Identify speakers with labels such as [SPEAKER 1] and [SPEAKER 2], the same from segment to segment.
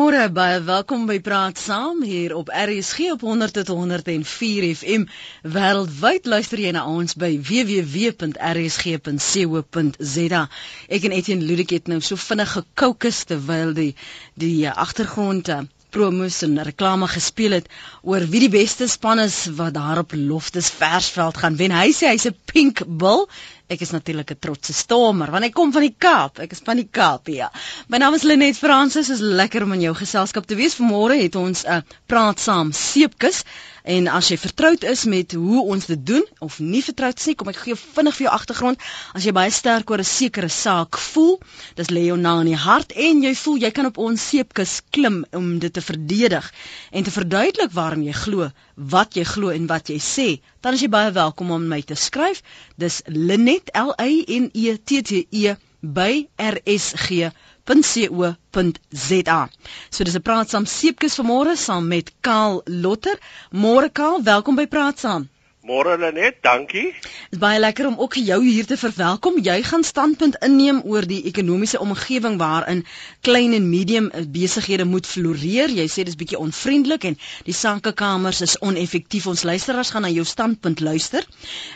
[SPEAKER 1] Goeiemôre, baie welkom by Praat Saam hier op RSG op 100 tot 104 FM. Wêreldwyd luister jy na ons by www.rsg.co.za. Ek en Etienne Ludik het nou so vinnig gekookus terwyl die die agtergronde promos en reklame gespeel het oor wie die beste span is wat daar op Loftus Versveld gaan wen. Hy sê hy's 'n pink bull Ek is natuurlik 'n trotse stormer want ek kom van die Kaap. Ek is van die Kaap, ja. My naam is Lenet Fransis. Is lekker om in jou geselskap te wees. Vanmôre het ons 'n uh, praat saam seepkus en as jy vertroud is met hoe ons dit doen of nie vertroud is nie, kom ek gee vinnig vir jou agtergrond. As jy baie sterk oor 'n sekere saak voel, dis lê jou na in die hart en jy voel jy kan op ons seepkus klim om dit te verdedig en te verduidelik waarom jy glo wat jy glo en wat jy sê, dan is jy baie welkom om my te skryf. Dis Linet L A N E T T E by rsg.co.za. So dis 'n praat saam seepkus vanmôre saam met Kaal Lotter. Môre Kaal, welkom by Praat saam.
[SPEAKER 2] Môre Lenet, dankie.
[SPEAKER 1] Dit is baie lekker om ook jou hier te verwelkom. Jy gaan standpunt inneem oor die ekonomiese omgewing waarin klein en medium besighede moet floreer. Jy sê dis bietjie onvriendelik en die sankekamers is oneffektief. Ons luisteraars gaan na jou standpunt luister.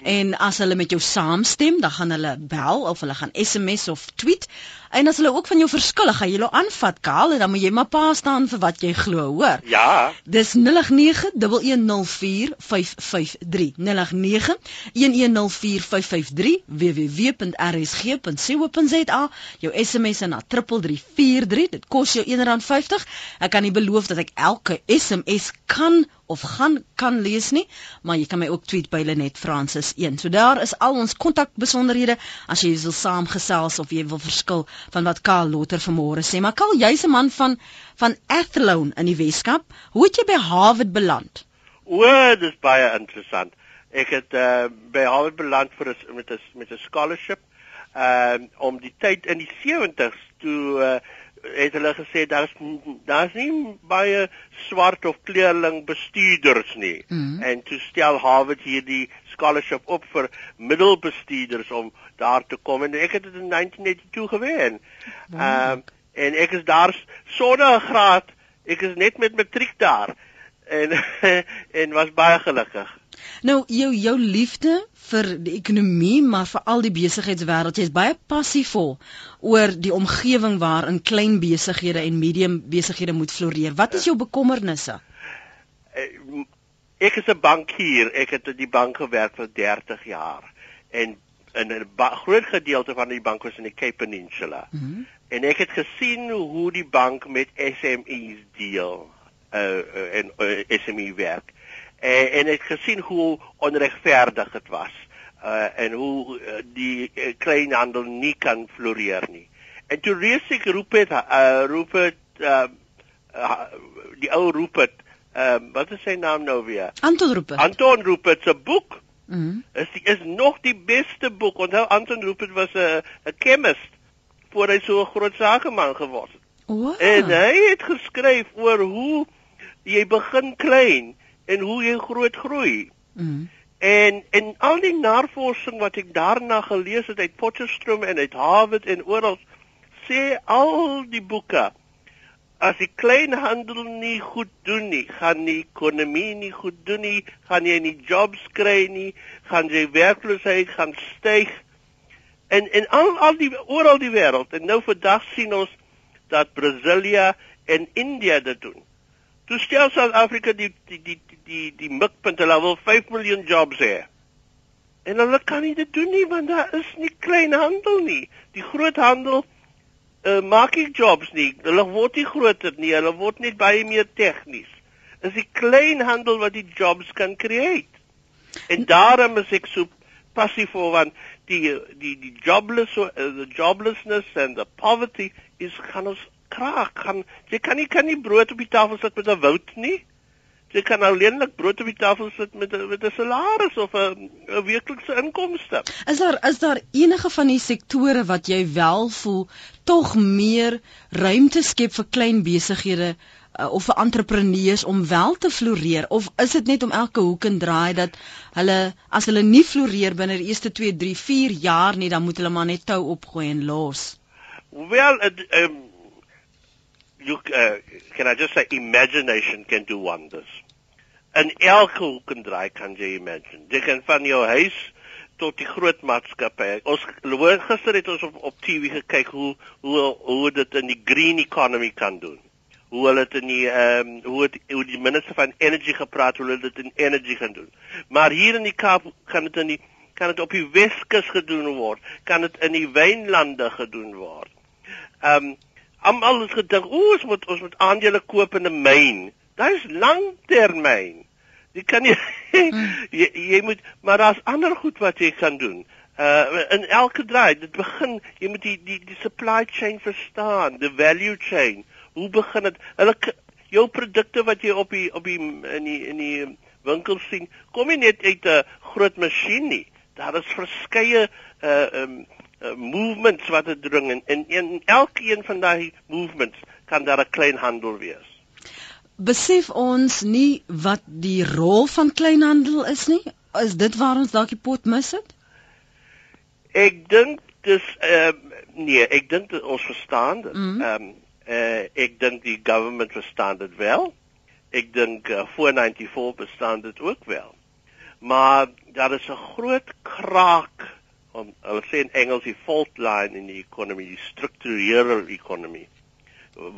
[SPEAKER 1] En as hulle met jou saamstem, dan gaan hulle bel of hulle gaan SMS of tweet. En as hulle ook van jou verskil, gaan jy hulle aanvat, Kaal, en dan moet jy maar pa staan vir wat jy glo, hoor.
[SPEAKER 2] Ja.
[SPEAKER 1] Dis 0891104553. 0891104553 www.rsg.co.za. Jou SMS na 3343. Dit kos jou R1.50. Ek kan nie beloof dat ek elke SMS kan of gaan kan lees nie, maar jy kan my ook tweet by Lenet Francis 1. So daar is al ons kontakbesonderhede as jy wil saamgesels of jy wil verskil van wat Karl Lotter vanmôre sê. Maar Karl, jy's 'n man van van Athlone in die Weskaap. Hoe het jy by Harvard beland?
[SPEAKER 2] O, dis baie interessant. Ek het uh, by Harvard beland vir is, met 'n met 'n scholarship uh om die tyd in die 70s toe uh, het hulle gesê daar's daar's nie baie swart of kleurling bestuurders nie. Mm -hmm. En toe stel Harvard hierdie scholarship op vir middelbestuurders om daar te kom en ek het dit in 1982 gewen. Ehm wow. um, en ek is daar sonder 'n graad. Ek is net met matriek daar en en was baie gelukkig.
[SPEAKER 1] Nou jou jou liefde vir die ekonomie, maar vir al die besigheidswêreld. Jy's baie passievol oor die omgewing waarin klein besighede en medium besighede moet floreer. Wat is jou bekommernisse?
[SPEAKER 2] Eh, ek is 'n bankier. Ek het in die bank gewerk vir 30 jaar en in 'n groot gedeelte van die bank was in die Cape Peninsula. Mm -hmm. En ek het gesien hoe die bank met SMEs deel uh, uh en uh, SME werk en, en ek het gesien hoe onregverdig dit was uh, en hoe uh, die uh, kleinhandel nie kan floreer nie. En toe reis ek roep het uh, roep het uh, uh, die ou roep het uh, wat is sy naam nou weer?
[SPEAKER 1] Anton het.
[SPEAKER 2] Anton het se boek. Mhm. Mm is die, is nog die beste boek. Onthou Anton het was 'n 'n chemist voor hy so 'n groot sakeman geword het.
[SPEAKER 1] Wow.
[SPEAKER 2] En hy het geskryf oor hoe jy begin klein en hoe jy groot groei. Mm. En en al die navorsing wat ek daarna gelees het uit Potchefstroom en uit Harvard en oral sê al die boeke as die kleinhandel nie goed doen nie, gaan die ekonomie nie goed doen nie, gaan jy nie jobs kry nie, gaan jy werkloosheid gaan styg. En en al al die oral die wêreld en nou vandag sien ons dat Brasilia en India dit doen. Toe stel Suid-Afrika die die die die die mikpunt hulle wil 5 miljoen jobs hê. En hulle kan nie dit doen nie want daar is nie klein handel nie. Die groot handel uh, maak nie jobs nie. Hulle word nie groter nie. Hulle word net baie meer tegnies. Is die klein handel wat die jobs kan create. En daarom is ek so passief voor want die die die jobless uh, the joblessness and the poverty is gaan ons kraak gaan jy kan nie kan nie brood op die tafel sit met 'n woud nie. Jy kan alleenlik brood op die tafel sit met 'n met 'n salaris of 'n 'n weeklikse inkomste.
[SPEAKER 1] Is daar is daar enige van die sektore wat jy wel voel tog meer ruimte skep vir klein besighede uh, of vir entrepreneurs om wel te floreer of is dit net om elke hoek en draai dat hulle as hulle nie floreer binne die eerste 2, 3, 4 jaar nie dan moet hulle maar net tou opgooi en los?
[SPEAKER 2] Wel, um, look, uh, can I just say, imagination can do wonders. In elke hoek en draai kan jy imagine. Jy kan van jou huis tot die groot maatskappye. Ons gister het ons op, op TV gekyk hoe hoe hoe dit in die green economy kan doen. Hoe hulle dit in die ehm um, hoe het, hoe die minister van energy gepraat hoe hulle dit in energy gaan doen. Maar hier in die Kaap kan dit in die kan dit op die Weskus gedoen word. Kan dit in die wynlande gedoen word. Ehm um, almal het gedink, "O, ons moet ons moet aandele koop in 'n myn." Dit is langtermyn. Jy kan hmm. jy, jy moet maar daar's ander goed wat jy kan doen. Uh in elke draai, dit begin jy moet die die die supply chain verstaan, the value chain. Hoe begin dit? Hulle jou produkte wat jy op die op die in die in die winkels sien, kom nie net uit 'n groot masjien nie. Daar is verskeie uh um uh, movements wat dit dring en in, in elkeen van daai movements kan daar 'n klein handel wees.
[SPEAKER 1] Besef ons nie wat die rol van kleinhandel is nie? Is dit waar ons dalk die pot mis het?
[SPEAKER 2] Ek dink dis uh, nee, ek dink ons verstaan dit. Mhm. Ehm mm um, uh, ek dink die government verstaan dit wel. Ek dink uh, voor 94 bestaan dit ook wel. Maar daar is 'n groot kraak om hulle sê in Engels die fault line in die ekonomie, die strukturele ekonomie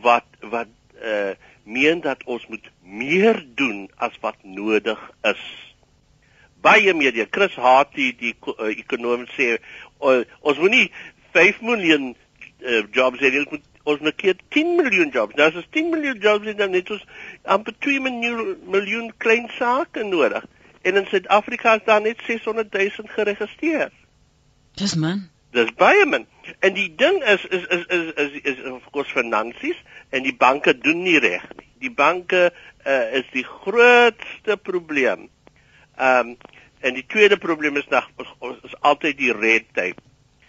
[SPEAKER 2] wat wat eh uh, meen dat ons moet meer doen as wat nodig is. Baie meer. Die Chris Harty die uh, ekonom sê uh, ons moet nie 5 miljoen uh, jobs hê, ons moet ons moet keer 10 miljoen jobs. Nou as ons 10 miljoen jobs het dan net ons amper 2 miljoen miljoen klein sake nodig. En in Suid-Afrika is daar net 600 000 geregistreer.
[SPEAKER 1] Dis man.
[SPEAKER 2] Dis baie min. En die ding is is is is is, is, is of course finansies en die banke doen nie reg nie. Die banke uh, is die grootste probleem. Ehm um, en die tweede probleem is nog is, is altyd die red tape.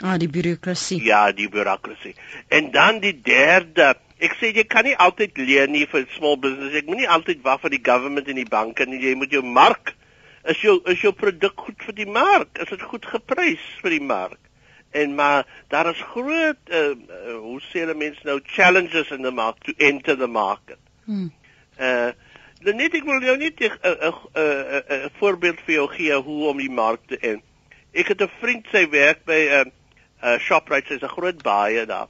[SPEAKER 1] Ah, die bureaukrasie.
[SPEAKER 2] Ja, die bureaukrasie. En dan die derde Ek sê jy kan nie altyd leen nie vir small business. Ek moenie altyd wag vir die government en die banke nie. Jy moet jou mark is jou is jou produk goed vir die mark? Is dit goed geprys vir die mark? En maar daar is groot uh, uh, hoe sê hulle mense nou challenges in the market to enter the market. Hmm. Uh net ek wil jou net 'n 'n 'n voorbeeld vir jou gee hoe om die mark te en. Ek het 'n vriend sy werk by 'n uh, uh, Shoprite, sy's 'n groot baie daar.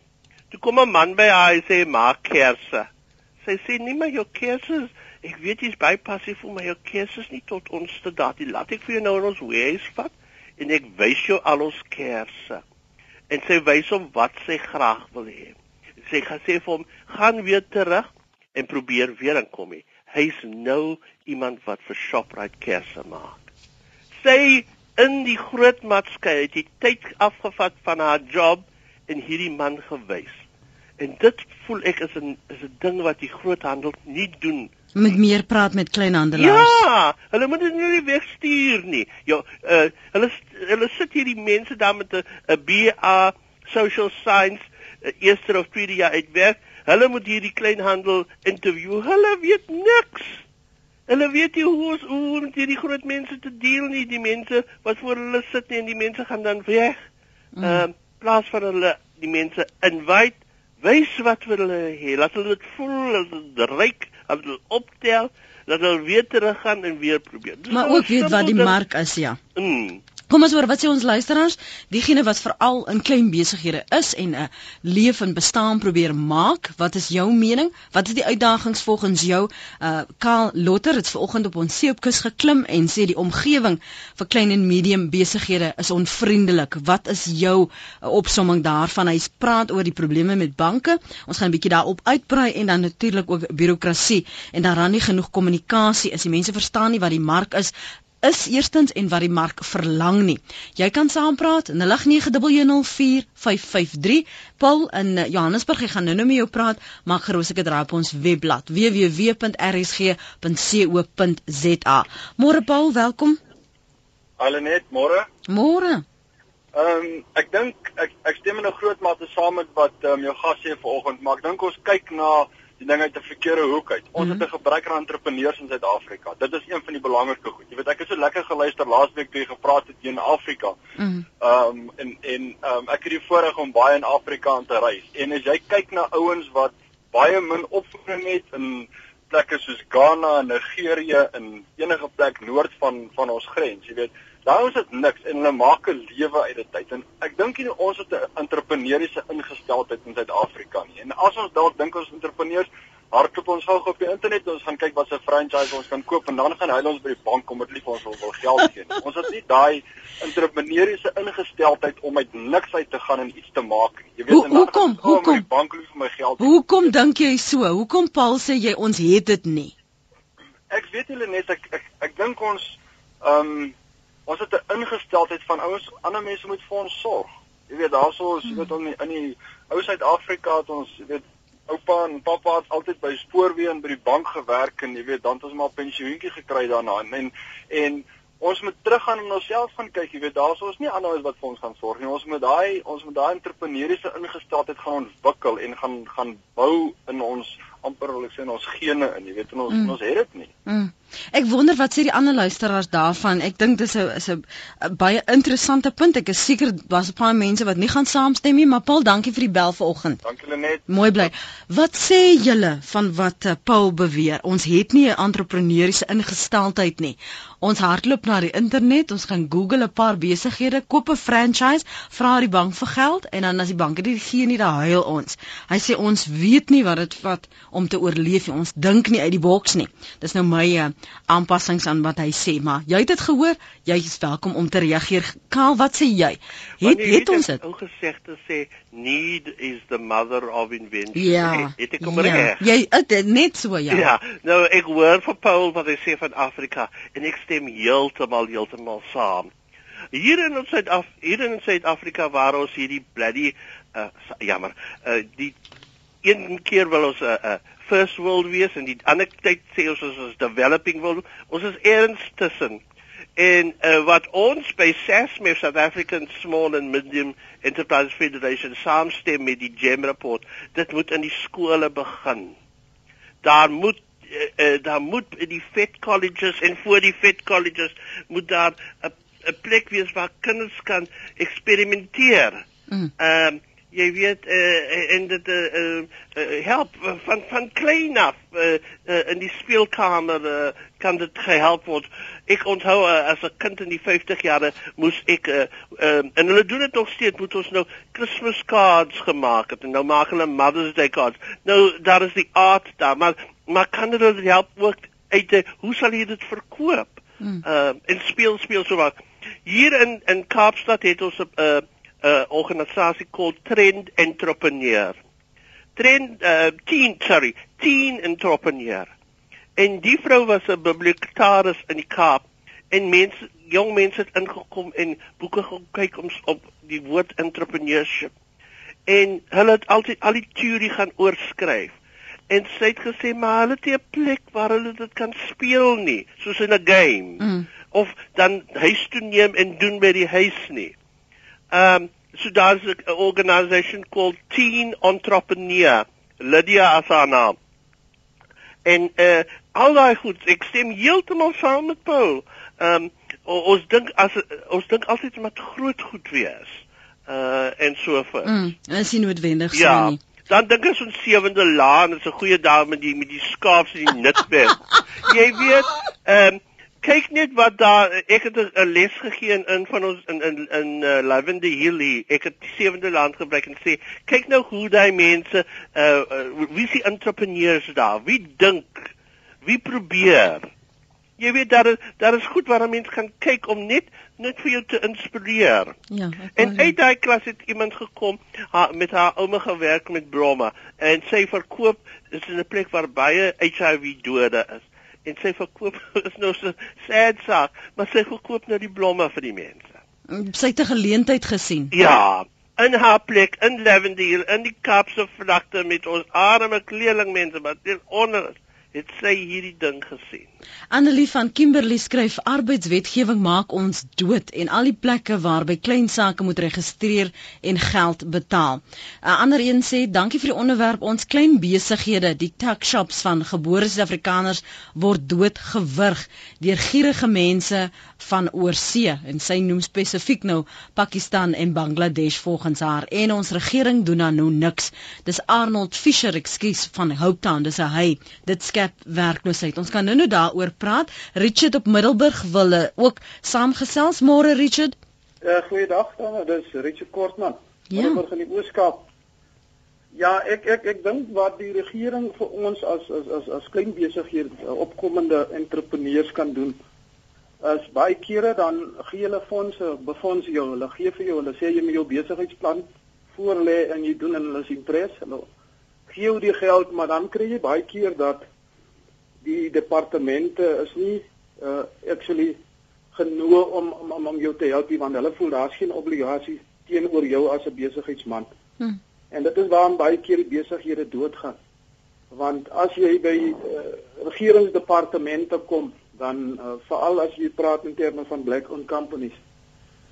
[SPEAKER 2] Toe kom 'n man by haar en sê maak kersse. Sy sê nie maar jou kersse Ek weet jy's baie passief vir my. Jou keuse is nie tot ons te daad. Laat ek vir jou nou in ons huis vat en ek wys jou al ons kersse. En sy wys hom wat sy graag wil hê. Sy gaan sê vir hom, "Gaan weer terug en probeer weer inkom nie." Hy's nou iemand wat vir Shoprite kersse maak. Sy in die groot maatskappy het die tyd afgevat van haar job en hierdie man gewys. En dit voel ek is 'n is 'n ding wat die groothandel nie doen
[SPEAKER 1] met meer praat met kleinhandelaars.
[SPEAKER 2] Ja, hulle moet dit nie wegstuur nie. Ja, uh, hulle hulle sit hier die mense daar met 'n BA social science uh, eerste of tweede jaar uitwerk. Hulle moet hier die kleinhandel interview. Hulle weet niks. Hulle weet nie hoe ons hoe om hierdie groot mense te deel nie, die mense wat voor hulle sit nie en die mense gaan dan weg. Ehm mm. uh, plaas van hulle die mense invite, wys wat vir hulle hê. Laat hulle dit voel, hulle is ryk hulle optel dat hulle weer terug gaan en weer probeer.
[SPEAKER 1] Dis maar ook weet wat die mark is, ja.
[SPEAKER 2] Mm.
[SPEAKER 1] Kom ons hoor wat sê ons luisteraars, diegene wat veral in klein besighede is en 'n leef en bestaan probeer maak. Wat is jou mening? Wat is die uitdagings volgens jou? Uh Karl Lotter het vanoggend op ons seepkus geklim en sê die omgewing vir klein en medium besighede is onvriendelik. Wat is jou uh, opsomming daarvan? Hy praat oor die probleme met banke. Ons gaan 'n bietjie daarop uitbrei en dan natuurlik ook bureaukrasie en daar dan nie genoeg kommunikasie is. Die mense verstaan nie wat die mark is is eerstens en wat die mark verlang nie. Jy kan saampraat 0891104553. Paul in Johannesburg, ek gaan nou-nou met jou praat, maar gerus ek draai op ons webblad www.rsg.co.za. Môre Paul, welkom.
[SPEAKER 3] Alenet, môre.
[SPEAKER 1] Môre.
[SPEAKER 3] Ehm um, ek dink ek ek stem in 'n groot mate saam met wat ehm um, jou gas sê vanoggend, maar ek dink ons kyk na die ding uit 'n verkeerde hoek uit. Ons mm -hmm. het 'n gebrek aan entrepreneurs in Suid-Afrika. Dit is een van die belangrike goed. Jy weet ek het so lekker geluister laasweek toe jy gepraat het in Afrika. Ehm mm um, en en ehm um, ek het die voorreg om baie in Afrika aan te reis. En as jy kyk na ouens wat baie min opvoeding het in plekke soos Ghana en Nigerië en enige plek noord van van ons grens, jy weet, daar is dit niks en hulle maak 'n lewe uit dit uit. En ek dink nie ons het 'n entrepreneursiese ingesteldheid in Suid-Afrika nie. En as ons dalk dink ons entrepreneurs hardloop ons gou op die internet ons gaan kyk wat se franchise ons kan koop en dan gaan hy ons by die bank kom met lief ons wil, geld gee. ons het nie daai entrepreneursiese ingesteldheid om uit niks uit te gaan en iets te maak nie.
[SPEAKER 1] Jy weet Hoe, hoekom? Hoekom?
[SPEAKER 3] Die bank lief vir my geld.
[SPEAKER 1] Hoekom dink jy so? Hoekom Paul sê jy ons het dit nie?
[SPEAKER 3] Ek weet hulle net ek ek, ek, ek dink ons ehm um, ons het 'n ingesteldheid van ouens ander mense moet vir ons sorg. Jy weet daarso is hmm. weet in die, in die ou Suid-Afrika het ons weet oupa en pappa het altyd by spoorweë en by die bank gewerk en jy weet dan het ons maar pensioentjie gekry daarna en en ons moet teruggaan en onsself gaan kyk jy weet daar's ons nie anders wat vir ons gaan sorg nie ons moet daai ons moet daai entrepreneursiese ingesteldheid gaan ontwikkel en gaan gaan bou in ons amper wil ek sê in ons gene in jy weet en ons mm. ons het dit nie
[SPEAKER 1] mm. Ek wonder wat sê die ander luisteraars daarvan. Ek dink dis 'n is 'n baie interessante punt. Ek is seker daar's 'n paar mense wat nie gaan saamstem nie, maar Paul, dankie vir die bel vanoggend.
[SPEAKER 3] Dankie Lenet.
[SPEAKER 1] Mooi bly. Wat sê julle van wat uh, Paul beweer? Ons het nie 'n entrepreneursiese ingesteldheid nie. Ons hardloop na die internet, ons gaan Google 'n paar besighede, koop 'n franchise, vra die bank vir geld en dan as die banke dit gee nie, dan huil ons. Hy sê ons weet nie wat dit vat om te oorleef nie. Ons dink nie uit die boks nie. Dis nou my uh, aanpassings aan wat hy sê, maar jy het dit gehoor, jy is welkom om te reageer. Kaal, wat sê jy? Het het ons dit?
[SPEAKER 2] Ou gesegde sê need is the mother of invention.
[SPEAKER 1] Ja.
[SPEAKER 2] Het ek kom ja. reg?
[SPEAKER 1] Jy het net so ja.
[SPEAKER 2] Ja, nou ek hoor van Paul wat hy sê van Afrika en ek stem heeltemal heeltemal saam. Hier in Suid-Af hier in Suid-Afrika waar ons hierdie bloody uh, jammer, uh, die een keer wil ons 'n uh, uh, first world wees en die ander tyd sê ons ons is developing world. Ons is eers tussen. En uh, wat ons by SASME South African Small and Medium Enterprise Federation saamstem met die GEM rapport, dit moet in die skole begin. Daar moet uh, uh, daar moet in die vet colleges en voor die vet colleges moet daar 'n 'n plek wees waar kinders kan eksperimenteer. Mm. Ehm mm. um, jy weet uh, en dit uh, uh, help van van klein af uh, uh, in die speelkamer uh, kan dit gehelp word. Ek onthou uh, as 'n kind in die 50 jare moes ek uh, uh, en hulle doen dit nog steeds moet ons nou Christmas cards gemaak het en nou maak hulle Mother's Day cards. Nou daar is die art daar, maar maar kan dit help ook uit uh, hoe sal jy dit verkoop? Hmm. Uh, en speel speel so wat. Hier in in Kaapstad het ons 'n uh, uh, organisasie called Trend Entrepreneur. Trend uh, Teen, sorry, Teen Entrepreneur. En die vrou was 'n bibliotekaris in die Kaap en mense, jong mense het ingekom en boeke gekyk om op die woord entrepreneurship. En hulle het altyd al die teorie gaan oorskryf. En sy het gesê maar hulle het 'n plek waar hulle dit kan speel nie, soos in 'n game. Mm. Of dan huis toe neem en doen by die huis nie. Um, so there's an organization called Teen Entrepreneur, Lydia Asana. En uh al daai goed, ek stem heeltemal saam met Paul. Um ons dink as ons dink altyd met groot goed wees. Uh en so voort.
[SPEAKER 1] Mm, is nie noodwendig so ja. nie.
[SPEAKER 2] Dan dink ek so 'n sewende laan, is 'n goeie dame met die met die skaap se die nitbed. Jy weet, ehm um, kyk net wat daar ek het 'n les gegee in in van ons in in in uh, Lavender Hill. Ek het die sewende land gebruik en sê kyk nou hoe daai mense uh, uh wie se entrepreneurs daar. Wie dink? Wie probeer? Jy weet daar is daar is goed waar 'n mens kan kyk om net net vir jou te inspireer.
[SPEAKER 1] Ja.
[SPEAKER 2] En uit daai klas het iemand gekom ha, met haar ouma gewerk met Broma en sy verkoop is in 'n plek waar baie HIV dode is en sy verkoop is nou so sad saak, maar sy verkoop nou die blomme vir die mense.
[SPEAKER 1] Sy het 'n geleentheid gesien.
[SPEAKER 2] Ja, in haar plek in Lavendale in die Kaapse vlakte met ons arme kleerlingmense wat onder het sy hierdie ding gesien.
[SPEAKER 1] Annelie van Kimberley skryf arbeidswetgewing maak ons dood en al die plekke waarby klein sake moet registreer en geld betaal. 'n Ander een sê dankie vir die onderwerp ons klein besighede, die tuck shops van gebore Suid-Afrikaners word doodgewurg deur gierige mense van oorsee en sy noem spesifiek nou Pakistan en Bangladesh volgens haar en ons regering doen dan nou niks. Dis Arnold Fisher, ekskuus van Hope Town, dis hy. Dit skep werkloosheid. Ons kan nou nou daaroor praat. Richard op Middelburg wil uh, ook saamgesels môre Richard.
[SPEAKER 4] Uh, Goeiedag dan, dis Richard Kortman. Ja. Middelburg in die Ooskaap. Ja, ek ek ek dink wat die regering vir ons as as as as klein besighede, opkomende entrepreneurs kan doen is baie kere dan gee hulle fondse, befonds jou, hulle gee vir jou, hulle sê jy moet jou besigheidsplan voorlê en jy doen en hulle is impres. Hulle gee jou die geld, maar dan kry jy baie keer dat die departemente is nie uh actually genoeg om om om jou te help want hulle voel daar's geen obligasie teenoor jou as 'n besigheidsman. Hmm. En dit is waarom baie keer die besighede doodgaan. Want as jy by uh, regeringsdepartemente kom, dan uh, veral as jy praat in terme van black owned companies,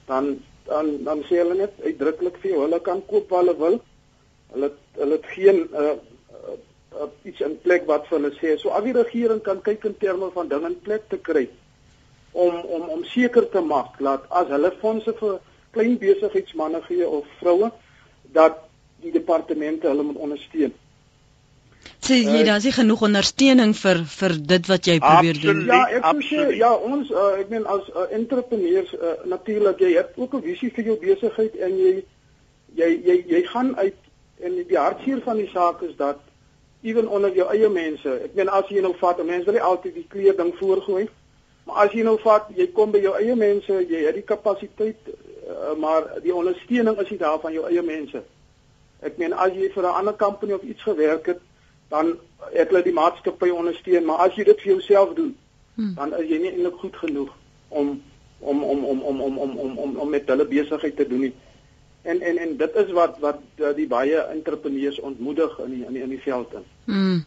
[SPEAKER 4] dan dan dan sê hulle net uitdruklik vir jou, hulle kan koop wat hulle wil. Hulle hulle het geen uh, iets in plek wat vir hulle sê. So al die regering kan kyk in terme van dinge in plek te kry om om om seker te maak dat as hulle fondse vir klein besigheidsmense gee of vroue dat die departemente hulle moet ondersteun.
[SPEAKER 1] Sê jy uh, daar is genoeg ondersteuning vir vir dit wat jy probeer doen?
[SPEAKER 4] Ja, ek sê ja, ons uh, ek meen as uh, entrepreneurs uh, natuurlik jy het ook 'n visie vir jou besigheid en jy jy jy jy gaan uit en die hartseer van die saak is dat ewen onder jou eie mense. Ek meen as jy nou vat, mense wil nie altyd die kleer ding voorgooi. Maar as jy nou vat, jy kom by jou eie mense, jy het die kapasiteit, uh, maar die ondersteuning is nie daar van jou eie mense. Ek meen as jy vir 'n ander company of iets gewerk het, dan het hulle die maatskappy ondersteun, maar as jy dit vir jouself doen, hmm. dan is jy nie eintlik goed genoeg om om om om om om om om om om met hulle besigheid te doen nie en en en dit is wat wat uh, die baie entrepreneurs ontmoedig in die, in die, in die veld in.
[SPEAKER 1] Mm.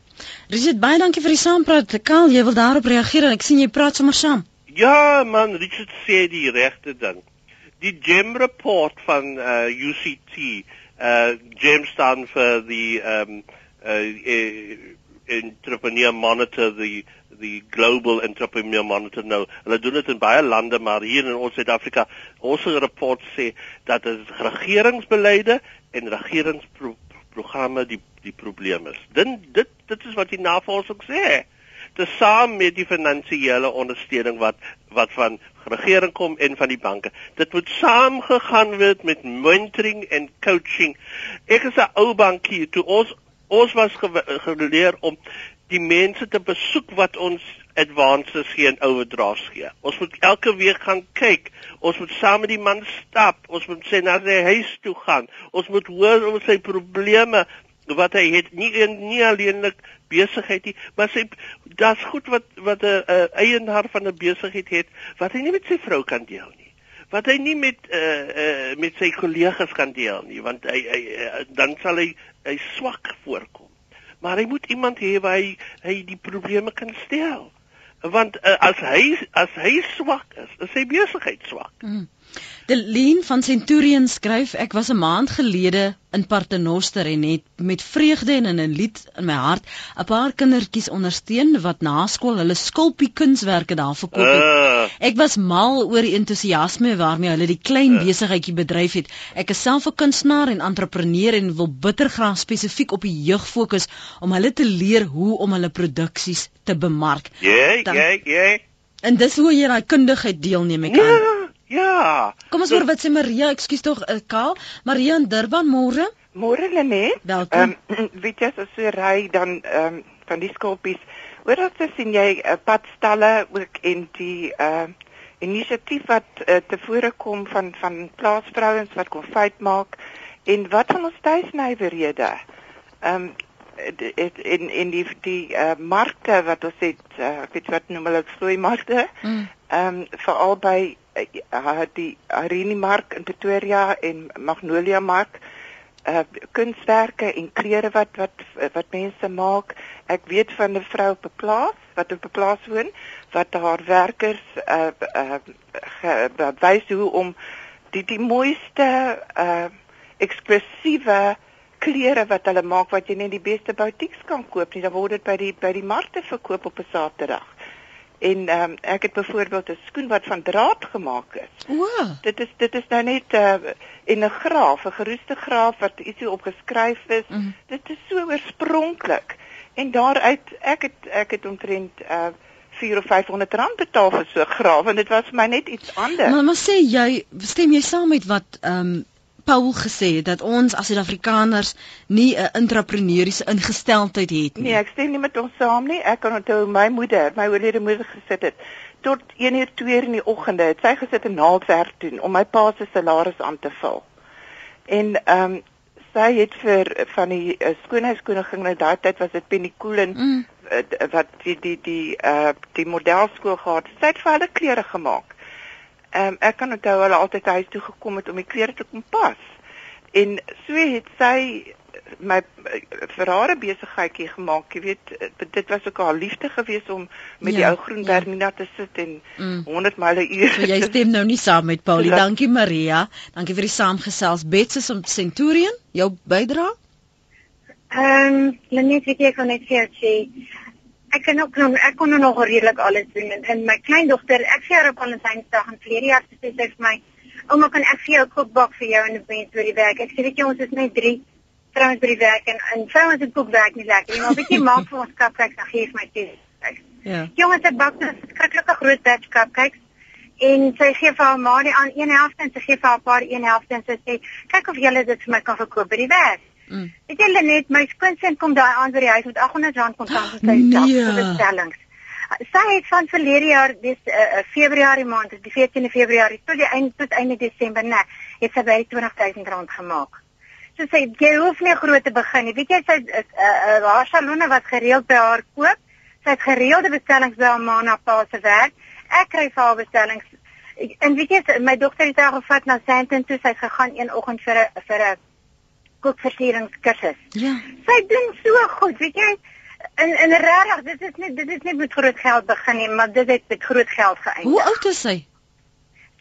[SPEAKER 1] Richard, baie dankie vir die saampraat. Kaal, jy wil daarop reageer en ek sien jy praat sommer saam.
[SPEAKER 2] Ja, man, Richard sê die regte ding. Die GEM report van uh, UCT, uh GEM staan vir die um uh, uh entrepreneur monitor the the global entrepreneur monitor nou. Hulle doen dit in baie lande, maar hier in ons Suid-Afrika, ons rapport sê dat dit regeringsbeleide en regeringsprogramme die die probleem is. Dit dit dit is wat die navorsing sê. Saam met die finansiële ondersteuning wat wat van regering kom en van die banke. Dit moet saamgegaan word met mentoring en coaching. Ek is 'n ou bankier toe ons ons was geleer om die mense te besoek wat ons advances gee en overdrafts gee. Ons moet elke week gaan kyk. Ons moet saam met die man stap. Ons moet sê na sy huis toe gaan. Ons moet hoor oor sy probleme wat hy het nie nie alleenlik besigheid nie, maar sy daar's goed wat wat 'n uh, eienaar van 'n besigheid het wat hy nie met sy vrou kan deel nie. Wat hy nie met uh, uh, met sy kollegas kan deel nie, want hy, hy uh, dan sal hy hy swak voorkom maar hy moet iemand hê waar hy hy die probleme kan stel. Want uh, as hy as hy swak is, is sy besigheid swak. Mm.
[SPEAKER 1] Delien van Centurion skryf ek was 'n maand gelede in Paternoster en het met vreugde en in 'n lied in my hart 'n paar kindertjies ondersteun wat na skool hulle skulpie kunswerke daar verkoop het. Uh, ek was mal oor die entoesiasme waarmee hulle die klein uh, besigheidjie bedryf het. Ek is self 'n kunstenaar en entrepreneur en wil bitter graag spesifiek op die jeug fokus om hulle te leer hoe om hulle produksies te bemark.
[SPEAKER 2] Ja, ja, ja.
[SPEAKER 1] En dis hoe jy daai kundigheid deelneem ek aan.
[SPEAKER 2] Ja. Ja.
[SPEAKER 1] Kom ons hoor wat sê Maria, ekskuus tog, uh, Kaal. Maria in Durban môre?
[SPEAKER 5] Môre Lenet.
[SPEAKER 1] Welkom.
[SPEAKER 5] Um, weet jy as jy ry dan ehm um, van die skulpies, hoor dat jy sien jy 'n uh, padstalle ook in die ehm uh, inisiatief wat uh, tevore kom van van plaasvrouens wat konfyt maak en wat van ons tuisnywerhede. Ehm um, in in die die uh, markte wat ons het, uh, ek weet wat noem hulle vloei markte. Mm. Ehm mm. um, veral by uh, die Irene Mark in Pretoria en Magnolia Mark uh kunswerke en klere wat wat wat mense maak. Ek weet van 'n vrou op 'n plaas wat op 'n plaas woon wat haar werkers uh uh wys hoe om die die mooiste uh eksklusiewe klere wat hulle maak wat jy net die beste boutiques kan koop nie, dan word dit by die by die markte verkoop op 'n Saterdag. En ehm um, ek het byvoorbeeld 'n skoen wat van draad gemaak is.
[SPEAKER 1] O.
[SPEAKER 5] Dit is dit is nou net uh, en 'n graaf, 'n geroeste graaf wat ietsie opgeskryf is. Mm. Dit is so oorspronklik. En daaruit ek het ek het omtrent uh 4 of 500 rand betaal vir so 'n graaf en dit was vir my net iets anders.
[SPEAKER 1] Maar maar sê jy stem jy saam met wat ehm um, Paul gesê het dat ons as Suid-Afrikaners nie 'n intrapreneuriese ingesteldheid het
[SPEAKER 5] nie. Nee, ek stem nie met ons saam nie. Ek kan onthou my moeder, my oorlede moeder gesit het tot 1 uur 2 uur in die oggende het sy gesit en naaldwerk doen om my pa se salaris aan te vul. En ehm um, sy het vir van die uh, skoonheidskoningin in daai tyd was dit Penny Coolen mm. uh, wat die die die uh die modelskool gehad. Sy het vir hulle klere gemaak. Ehm um, ek kan onthou hulle altyd huis toe gekom het om die klere te kom pas. En so het sy my verrare besigheidjie gemaak, jy weet, dit was ook haar liefde geweest om met ja, die ou groen ja. Bernina te sit en mm. 100 myle uur.
[SPEAKER 1] So jy stem nou nie saam met Paulie. Dankie Maria. Dankie vir die saamgesels. Bets om Centurion, jou bydrae?
[SPEAKER 6] Ehm, um, Lenet, ek wil net sê ek kan ook nog ek kon nog redelik alles doen en, en my kleindogter ek sê haar op Valentynsdag en vlerige jaar sê sy vir my ouma kan ek vir jou kook bak vir jou en die mense vir die werk? Ek sê weet jy ons is net drie vrouens by die werk en en vrouens het kook werk nie lekker nie maar weet jy maak vir ons cupcakes dan gee vir my toe ja. Jongens ek bak 'n skrikkelike groot batch cupcakes en sy gee vir haar ma die aan een helfte en sy gee vir haar pa die een helfte en sy sê kyk of jy dit vir my kan verkoop by die werk Mm. Ek het net my skoonseun kom daai aan by die huis met 800 rand kontant in sy sak vir bestellings. Sy het van verlede jaar dis uh, Februarie maand, die 14de Februarie tot die einde tot einde Desember, nee, het sy by 20000 rand gemaak. So sy jy hoef nie groot te begin nie. Weet jy sy is 'n uh, uh, haar salone wat gereeld by haar koop. Sy het gereelde bestellings by haar ma na pa se werk. Ek kry vir haar bestellings. En weet jy my dogter het haar gevat na Sandton toe. Sy gegaan een oggend vir 'n vir 'n kookversieringskursus.
[SPEAKER 1] Ja.
[SPEAKER 6] Sy doen so goed, weet jy? En en regtig, dit is nie dit is nie met groot geld begin nie, maar dit het met groot geld geëindig.
[SPEAKER 1] Hoe oud is sy?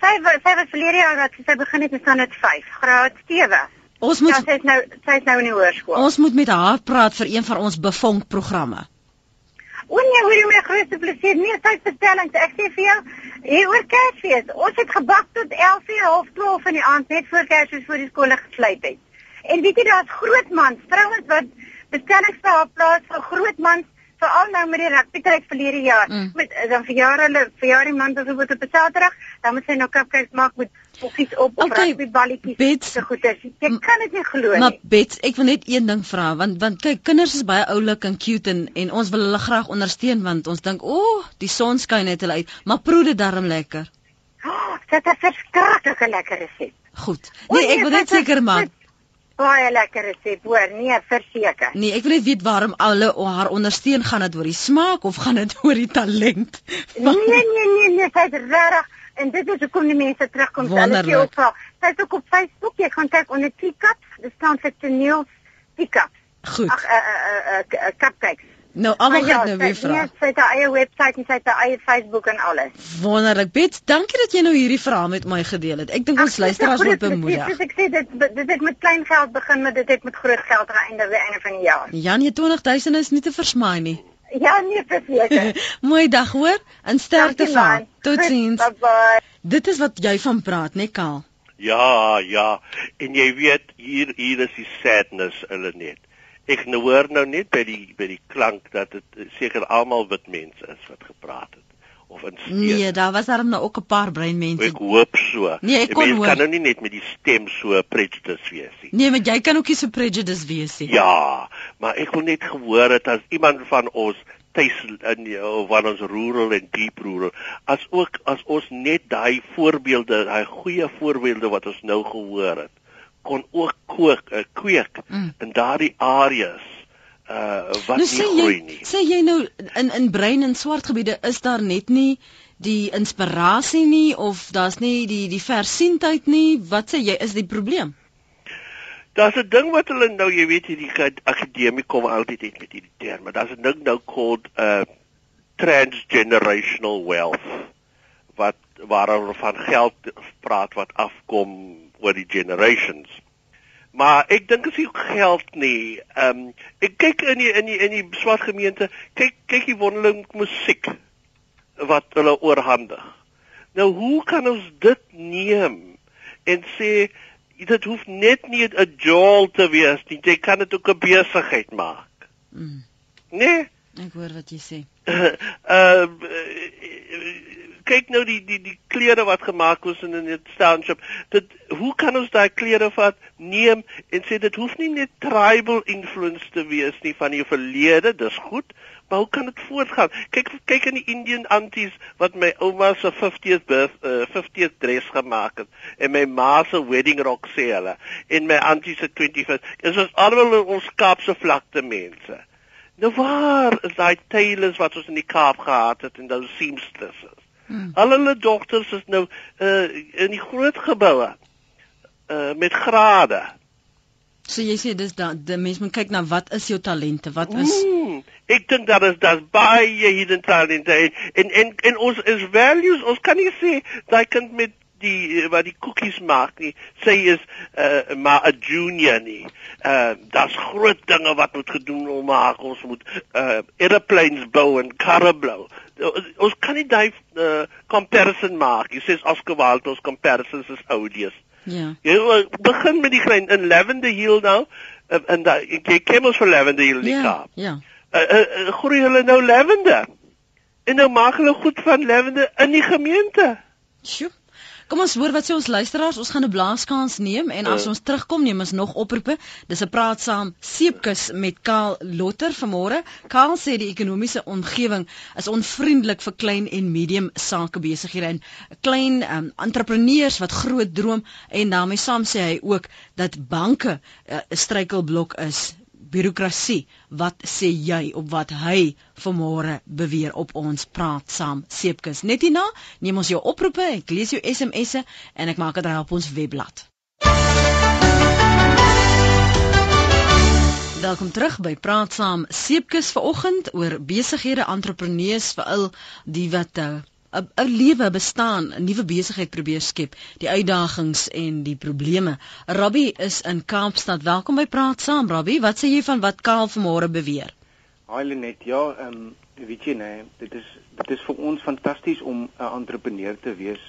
[SPEAKER 6] Sy was sy was verlede jaar dat sy begin het met standaard 5, graad 7.
[SPEAKER 1] Ons moet
[SPEAKER 6] ja, sy is nou sy is nou in die hoërskool.
[SPEAKER 1] Ons moet met haar praat vir een van ons bevonk programme.
[SPEAKER 6] O nee, hoor jy my grootste plesier. Nee, sy vertelling, ek sê vir jou, hier oor Kersfees. Ons het gebak tot 11:30 in die aand net voor Kersfees voor die skole gesluit het. En weet jy daar's groot mans, vrouens wat bestellings vir haar plaas vir groot mans veral nou met die rugby tyd verlede jaar. Mm. met dan vir jare hulle vir jare man wat op 'n Saterdag dan moet sy nou cupcakes maak met poffies op of okay, rugby balletjies so goed is. Jy kan dit nie glo nie.
[SPEAKER 1] Maar bet ek wil net een ding vra want want kyk kinders is baie oulik en cute en en ons wil hulle graag ondersteun want ons dink o oh, die son skyn net hulle uit. Maar proe dit darm lekker.
[SPEAKER 6] Oh, dit is 'n verskriklike lekker resep.
[SPEAKER 1] Goed. Nee ek wil net seker maak
[SPEAKER 6] baie lekker resep hoor. Nee verseker.
[SPEAKER 1] Nee ek wil net weet waarom alle haar ondersteun gaan dit oor die smaak of gaan dit oor die talent?
[SPEAKER 6] Nee nee nee nee sy is reg en dit is hoekom die mense terugkom. Hulle sê ook vir sy is ook op Facebook jy kan kyk onder teacups dit staan vir toneel teacups
[SPEAKER 1] goed.
[SPEAKER 6] Ag uh, uh, uh, uh, cupcakes
[SPEAKER 1] Nou almal ja, gaan nou weer vra.
[SPEAKER 6] Ja, sy het haar eie webwerf en sy het haar eie Facebook en alles.
[SPEAKER 1] Wonderlik. Bet, dankie dat jy nou hierdie verhaal met my gedeel het. Ek dink ons luisteraars moet bemoedig.
[SPEAKER 6] Dis ek sê dit dit het met klein geld begin, maar dit het met groot geld geëindig by einde van die jaar.
[SPEAKER 1] Ja, nee 20000 is nie te versmaai nie.
[SPEAKER 6] Ja, nee, verseker.
[SPEAKER 1] Mooi dag hoor. In sterkte van. Totsiens.
[SPEAKER 6] Bye bye.
[SPEAKER 1] Dit is wat jy van praat, né, Kaal?
[SPEAKER 2] Ja, ja. En jy weet hier hier is die sadness hulle net ek nou hoor nou net by die by die klank dat dit seker almal wit mense is wat gepraat het of in steen.
[SPEAKER 1] Nee, daar was daar nou ook 'n paar bruin mense.
[SPEAKER 2] Ek hoop so.
[SPEAKER 1] Nee, ek kon
[SPEAKER 2] kan nou nie net met die stem so prejudice wees nie.
[SPEAKER 1] Nee, maar jy kan ook nie so prejudice wees nie.
[SPEAKER 2] Ja, maar ek wil net gehoor het as iemand van ons tuis in of van ons rural en deep rural as ook as ons net daai voorbeelde, daai goeie voorbeelde wat ons nou gehoor het kon ook kook, uh, kweek mm. in daardie areas uh wat nou, nie groei nie.
[SPEAKER 1] Sê jy nou in in brein en swart gebiede is daar net nie die inspirasie nie of daar's nie die die versienheid nie. Wat sê jy is die probleem?
[SPEAKER 2] Daar's 'n ding wat hulle nou, jy weet, hierdie akademie kom altyd uit met hierdie term, maar daar's 'n ding nou called uh transgenerational wealth wat waar hulle van geld praat wat afkom oor die generations. Maar ek dink as jy geld nie, ehm um, ek kyk in die in die in die swart gemeente, kyk kyk die wonderlike musiek wat hulle oorhandig. Nou hoe kan ons dit neem en sê dit hoef net nie 'n jol te wees nie. Jy kan dit ook 'n besigheid maak. Mm. Nee?
[SPEAKER 1] Ek hoor wat jy sê.
[SPEAKER 2] Ehm uh, kyk nou die die die klere wat gemaak is in 'n township. Dit hoe kan ons daai klere vat neem en sê dit hoef nie net tribal influence te wees nie van die verlede, dis goed, maar hoe kan dit voortgaan? Kyk kyk in die Indian aunties wat my ouma se 50th birth uh, 50th dress gemaak het en my ma se wedding rok sê hulle en my auntie se 25th. Dit is almal ons Kaapse vlakte mense. Nou waar is daai tailors wat ons in die Kaap gehad het en daai seamstresses? Hmm. Al hulle dogters is nou uh, in die groot geboue uh, met grade.
[SPEAKER 1] So jy sê dis dan die mens moet kyk na wat is jou talente? Wat is
[SPEAKER 2] mm, Ek dink dat is dat baie hidden talente en en en ons is values ons kan nie sê daai kind met die wat die koekies maak nie sê is uh, maar 'n junior nie. Uh daar's groot dinge wat moet gedoen om maak ons moet uh airplanes bou en karre bou. Ons kan nie daai uh, comparison maak. Jy sê Oscar Wilde ons comparisons is odious.
[SPEAKER 1] Ja.
[SPEAKER 2] Jy begin met die klein in Lavender Hill nou en daai jy ken ons vir Lavender Hill die
[SPEAKER 1] ja,
[SPEAKER 2] Kaap.
[SPEAKER 1] Ja.
[SPEAKER 2] Uh, uh, uh, groei hulle nou lavender. En nou maak hulle goed van lavender in die gemeente.
[SPEAKER 1] Sjoe. Kom ons hoor wat sê ons luisteraars. Ons gaan 'n blaaskans neem en as uh. ons terugkom neem ons nog oproepe. Dis 'n praat saam seepkus met Kaal Lotter vanmôre. Kaal sê die ekonomiese omgewing is onvriendelik vir klein en medium sakebesighede en klein um, entrepreneurs wat groot droom en daarmee saam sê hy ook dat banke uh, 'n struikelblok is birokrasie. Wat sê jy op wat hy vanmôre beweer op ons praat saam Seepkus? Net hierna neem ons jou oproepe, ek lees jou SMS'e en ek maak dit reg op ons webblad. Welkom terug by Praat Saam Seepkus vanoggend oor besighede, entrepreneurs, veral die wat uh, 'n lewe bestaan, 'n nuwe besigheid probeer skep, die uitdagings en die probleme. Rabbi is in Kaapstad. Welkom by Praat Saam, Rabbi. Wat sê jy van wat Kaal vanmôre beweer?
[SPEAKER 7] Hi Lenet. Ja, ehm um, weet jy nee, dit is dit is vir ons fantasties om 'n entrepreneur te wees.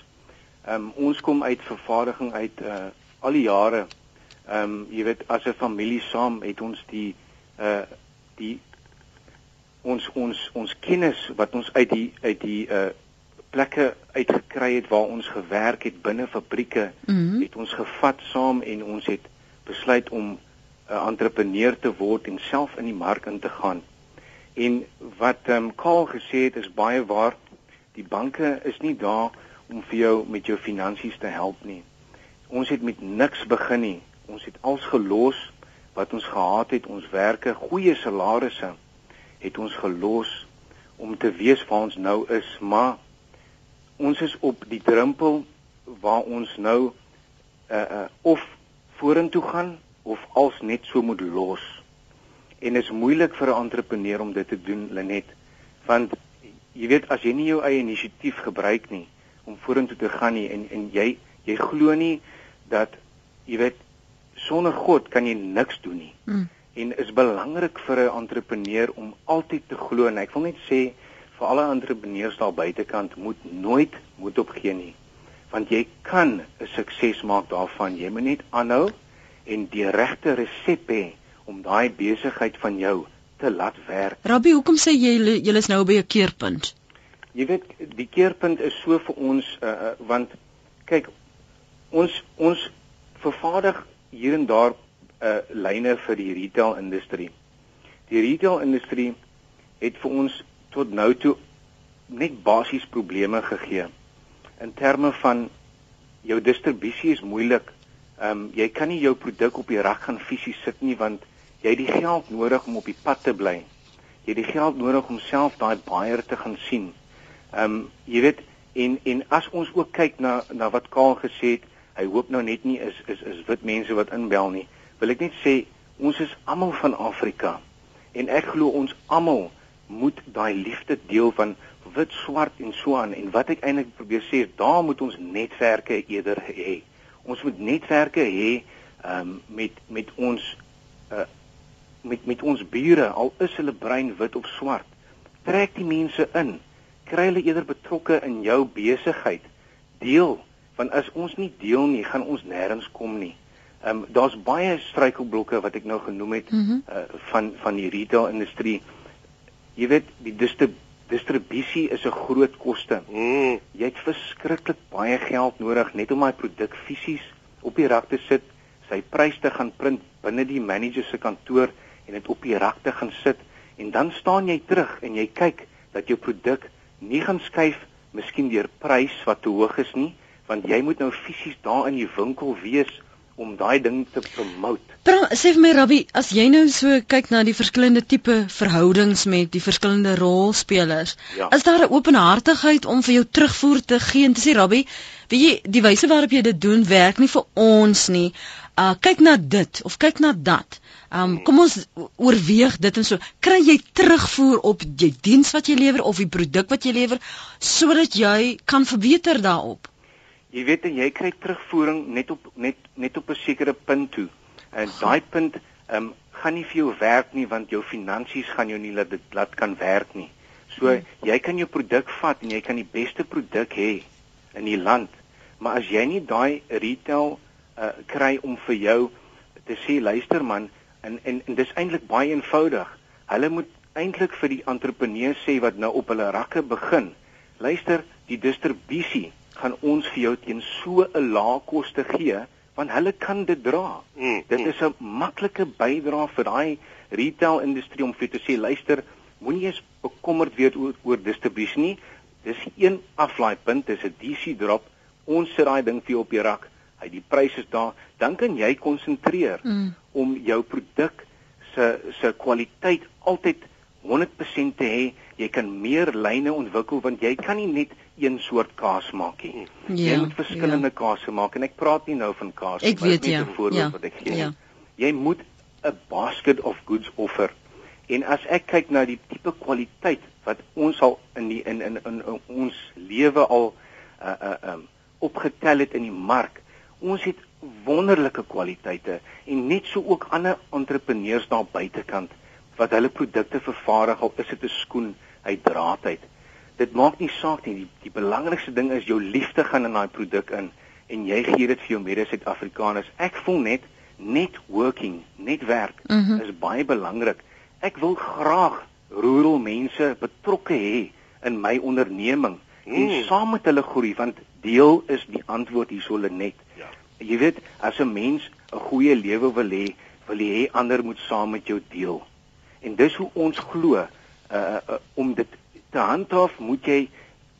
[SPEAKER 7] Ehm um, ons kom uit vervaardiging uit uh al die jare. Ehm um, jy weet as 'n familie saam het ons die uh die ons ons ons kennis wat ons uit die uit die uh plekke uitgekry het waar ons gewerk het binne fabrieke mm -hmm. het ons gevat saam en ons het besluit om 'n uh, entrepreneur te word en self in die mark in te gaan. En wat ehm um, Kaal gesê het is baie waar. Die banke is nie daar om vir jou met jou finansies te help nie. Ons het met niks begin nie. Ons het als gelos wat ons gehad het, ons werke, goeie salarisse het ons gelos om te weet waar ons nou is, maar ons is op die drempel waar ons nou uh uh of vorentoe gaan of als net so moet los. En is moeilik vir 'n entrepreneur om dit te doen, Lenet, want jy weet as jy nie jou eie inisiatief gebruik nie om vorentoe te gaan nie en en jy jy glo nie dat jy weet sonder God kan jy niks doen nie. Mm. En is belangrik vir 'n entrepreneur om altyd te glo en ek wil net sê vir alle entrepreneurs daar buitekant moet nooit moet opgee nie. Want jy kan 'n sukses maak daarvan. Jy moet net aanhou en die regte resep hê om daai besigheid van jou te laat werk.
[SPEAKER 1] Rabbi, hoekom sê jy jy is nou by 'n keerpunt?
[SPEAKER 7] Jy weet, die keerpunt is so vir ons uh, want kyk, ons ons vervaardig hier en daar uh lyne vir die retail industrie. Die retail industrie het vir ons tot nou toe net basies probleme gegee. In terme van jou distribusie is moeilik. Ehm um, jy kan nie jou produk op die rak gaan fisies sit nie want jy het die geld nodig om op die pad te bly. Jy het die geld nodig om self daai buyer te gaan sien. Ehm um, jy weet en en as ons ook kyk na na wat Kaal gesê het, hy hoop nou net nie is is is wit mense wat inbel nie, wil ek net sê ons is almal van Afrika en ek glo ons almal moet daai liefde deel van wit, swart en so aan en wat ek eintlik probeer sê is daar moet ons netwerke eerder hê. Ons moet netwerke hê um, met met ons uh, met met ons bure al is hulle brein wit of swart. Trek die mense in. Kry hulle eerder betrokke in jou besigheid. Deel want as ons nie deel nie, gaan ons nêrens kom nie. Ehm um, daar's baie struikelblokke wat ek nou genoem het mm -hmm. uh, van van die retail industrie. Jy weet, die distrib distribusie is 'n groot koste. Mm. Jy het verskriklik baie geld nodig net om daai produk fisies op die rak te sit, sy prys te gaan print binne die manager se kantoor en dit op die rak te gaan sit en dan staan jy terug en jy kyk dat jou produk nie gaan skuif miskien deur prys wat te hoog is nie, want jy moet nou fisies daar in die winkel wees om daai ding te promote.
[SPEAKER 1] Pra, sê vir my Rabbi, as jy nou so kyk na die verskillende tipe verhoudings met die verskillende rolspelers, ja. is daar 'n openhartigheid om vir jou terugvoer te gee en te sê Rabbi, weet jy, die wyse waarop jy dit doen werk nie vir ons nie. Uh kyk na dit of kyk na dat. Um kom ons oorweeg dit en so. Kry jy terugvoer op jy diens wat jy lewer of die produk wat jy lewer sodat jy kan verbeter daarop?
[SPEAKER 7] Jy weet jy kry terugvoering net op net net op 'n sekere punt toe. En daai punt ehm um, gaan nie vir jou werk nie want jou finansies gaan jou nie laat dit laat kan werk nie. So hmm. jy kan jou produk vat en jy kan die beste produk hê in die land. Maar as jy nie daai retail uh, kry om vir jou te sê luister man en en, en dis eintlik baie eenvoudig. Hulle moet eintlik vir die entrepreneurs sê wat nou op hulle rakke begin. Luister, die distribusie gaan ons vir jou teen so 'n lae koste gee want hulle kan dit dra. Mm, dit mm. is 'n maklike bydrae vir daai retail industrie om vir te sê luister, moenie eens bekommerd wees oor, oor distribusie nie. Dis een aflaaipunt, dis 'n DC drop. Ons sit daai ding vir jou op die rak. Hy die pryse is daar, dan kan jy konsentreer mm. om jou produk se se kwaliteit altyd 100% te hê. Jy kan meer lyne ontwikkel want jy kan nie net een soort kaas maak nie. Ja, jy moet verskillende ja. kaase maak en ek praat nie nou van kaas
[SPEAKER 1] nie, maar net 'n ja,
[SPEAKER 7] voorbeeld ja, wat ek gee. Ja. Jy moet 'n basket of goods offer. En as ek kyk na die tipe kwaliteit wat ons al in die in in, in, in ons lewe al uh uh um opgetel het in die mark, ons het wonderlike kwaliteite en net so ook ander entrepreneurs daar buitekant wat hulle produkte vervaardig al is dit 'n skoen uit draad uit dit maak nie saak nie. Die, die belangrikste ding is jou liefde gaan in daai produk in en jy gee dit vir jou mede Suid-Afrikaners. Ek voel net networking, netwerk mm -hmm. is baie belangrik. Ek wil graag rural mense betrokke hê in my onderneming mm. en saam met hulle groei want deel is die antwoord hierso net. Ja. Jy weet, as 'n mens 'n goeie lewe wil hê, wil jy hê ander moet saam met jou deel. En dis hoe ons glo uh, uh, om dit te handhaaf, moet jy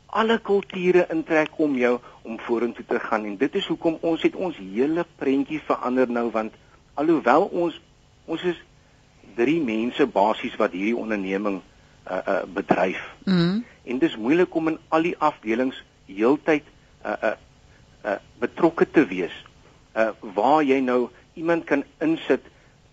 [SPEAKER 7] alle kulture intrek om jou om vorentoe te gaan en dit is hoekom ons het ons hele prentjie verander nou want alhoewel ons ons is drie mense basies wat hierdie onderneming uh uh bedryf. Mm. En dis moeilik om in al die afdelings heeltyd uh uh uh betrokke te wees. Uh waar jy nou iemand kan insit